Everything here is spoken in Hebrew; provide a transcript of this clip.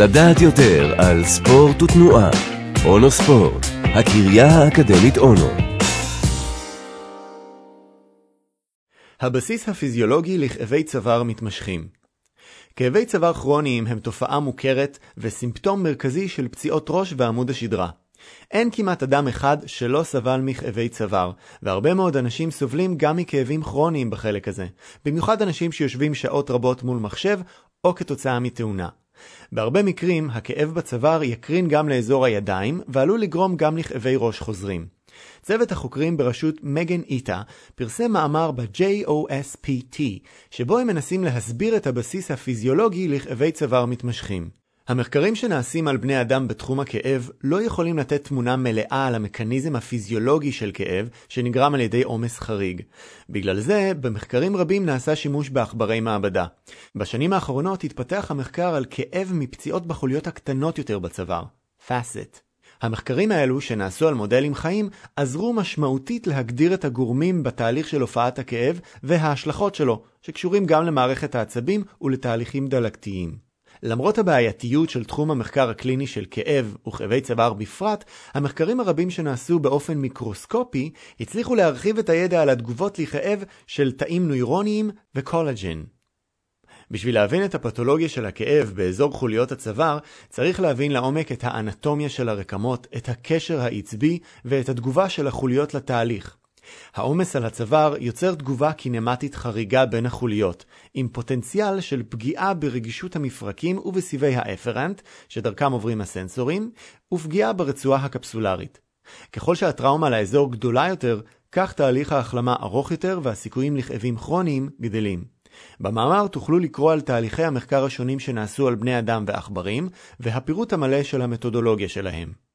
לדעת יותר על ספורט ותנועה. אונו ספורט, הקריה האקדמית אונו. הבסיס הפיזיולוגי לכאבי צוואר מתמשכים כאבי צוואר כרוניים הם תופעה מוכרת וסימפטום מרכזי של פציעות ראש ועמוד השדרה. אין כמעט אדם אחד שלא סבל מכאבי צוואר, והרבה מאוד אנשים סובלים גם מכאבים כרוניים בחלק הזה, במיוחד אנשים שיושבים שעות רבות מול מחשב או כתוצאה מתאונה. בהרבה מקרים, הכאב בצוואר יקרין גם לאזור הידיים, ועלול לגרום גם לכאבי ראש חוזרים. צוות החוקרים בראשות מגן איטה פרסם מאמר ב-JOSPT, שבו הם מנסים להסביר את הבסיס הפיזיולוגי לכאבי צוואר מתמשכים. המחקרים שנעשים על בני אדם בתחום הכאב לא יכולים לתת תמונה מלאה על המכניזם הפיזיולוגי של כאב שנגרם על ידי עומס חריג. בגלל זה, במחקרים רבים נעשה שימוש בעכברי מעבדה. בשנים האחרונות התפתח המחקר על כאב מפציעות בחוליות הקטנות יותר בצוואר, פאסט. המחקרים האלו, שנעשו על מודלים חיים, עזרו משמעותית להגדיר את הגורמים בתהליך של הופעת הכאב וההשלכות שלו, שקשורים גם למערכת העצבים ולתהליכים דלקתיים. למרות הבעייתיות של תחום המחקר הקליני של כאב וכאבי צוואר בפרט, המחקרים הרבים שנעשו באופן מיקרוסקופי הצליחו להרחיב את הידע על התגובות לכאב של תאים נוירוניים וקולג'ן. בשביל להבין את הפתולוגיה של הכאב באזור חוליות הצוואר, צריך להבין לעומק את האנטומיה של הרקמות, את הקשר העצבי ואת התגובה של החוליות לתהליך. העומס על הצוואר יוצר תגובה קינמטית חריגה בין החוליות, עם פוטנציאל של פגיעה ברגישות המפרקים ובסיבי האפרנט, שדרכם עוברים הסנסורים, ופגיעה ברצועה הקפסולרית. ככל שהטראומה לאזור גדולה יותר, כך תהליך ההחלמה ארוך יותר והסיכויים לכאבים כרוניים גדלים. במאמר תוכלו לקרוא על תהליכי המחקר השונים שנעשו על בני אדם ועכברים, והפירוט המלא של המתודולוגיה שלהם.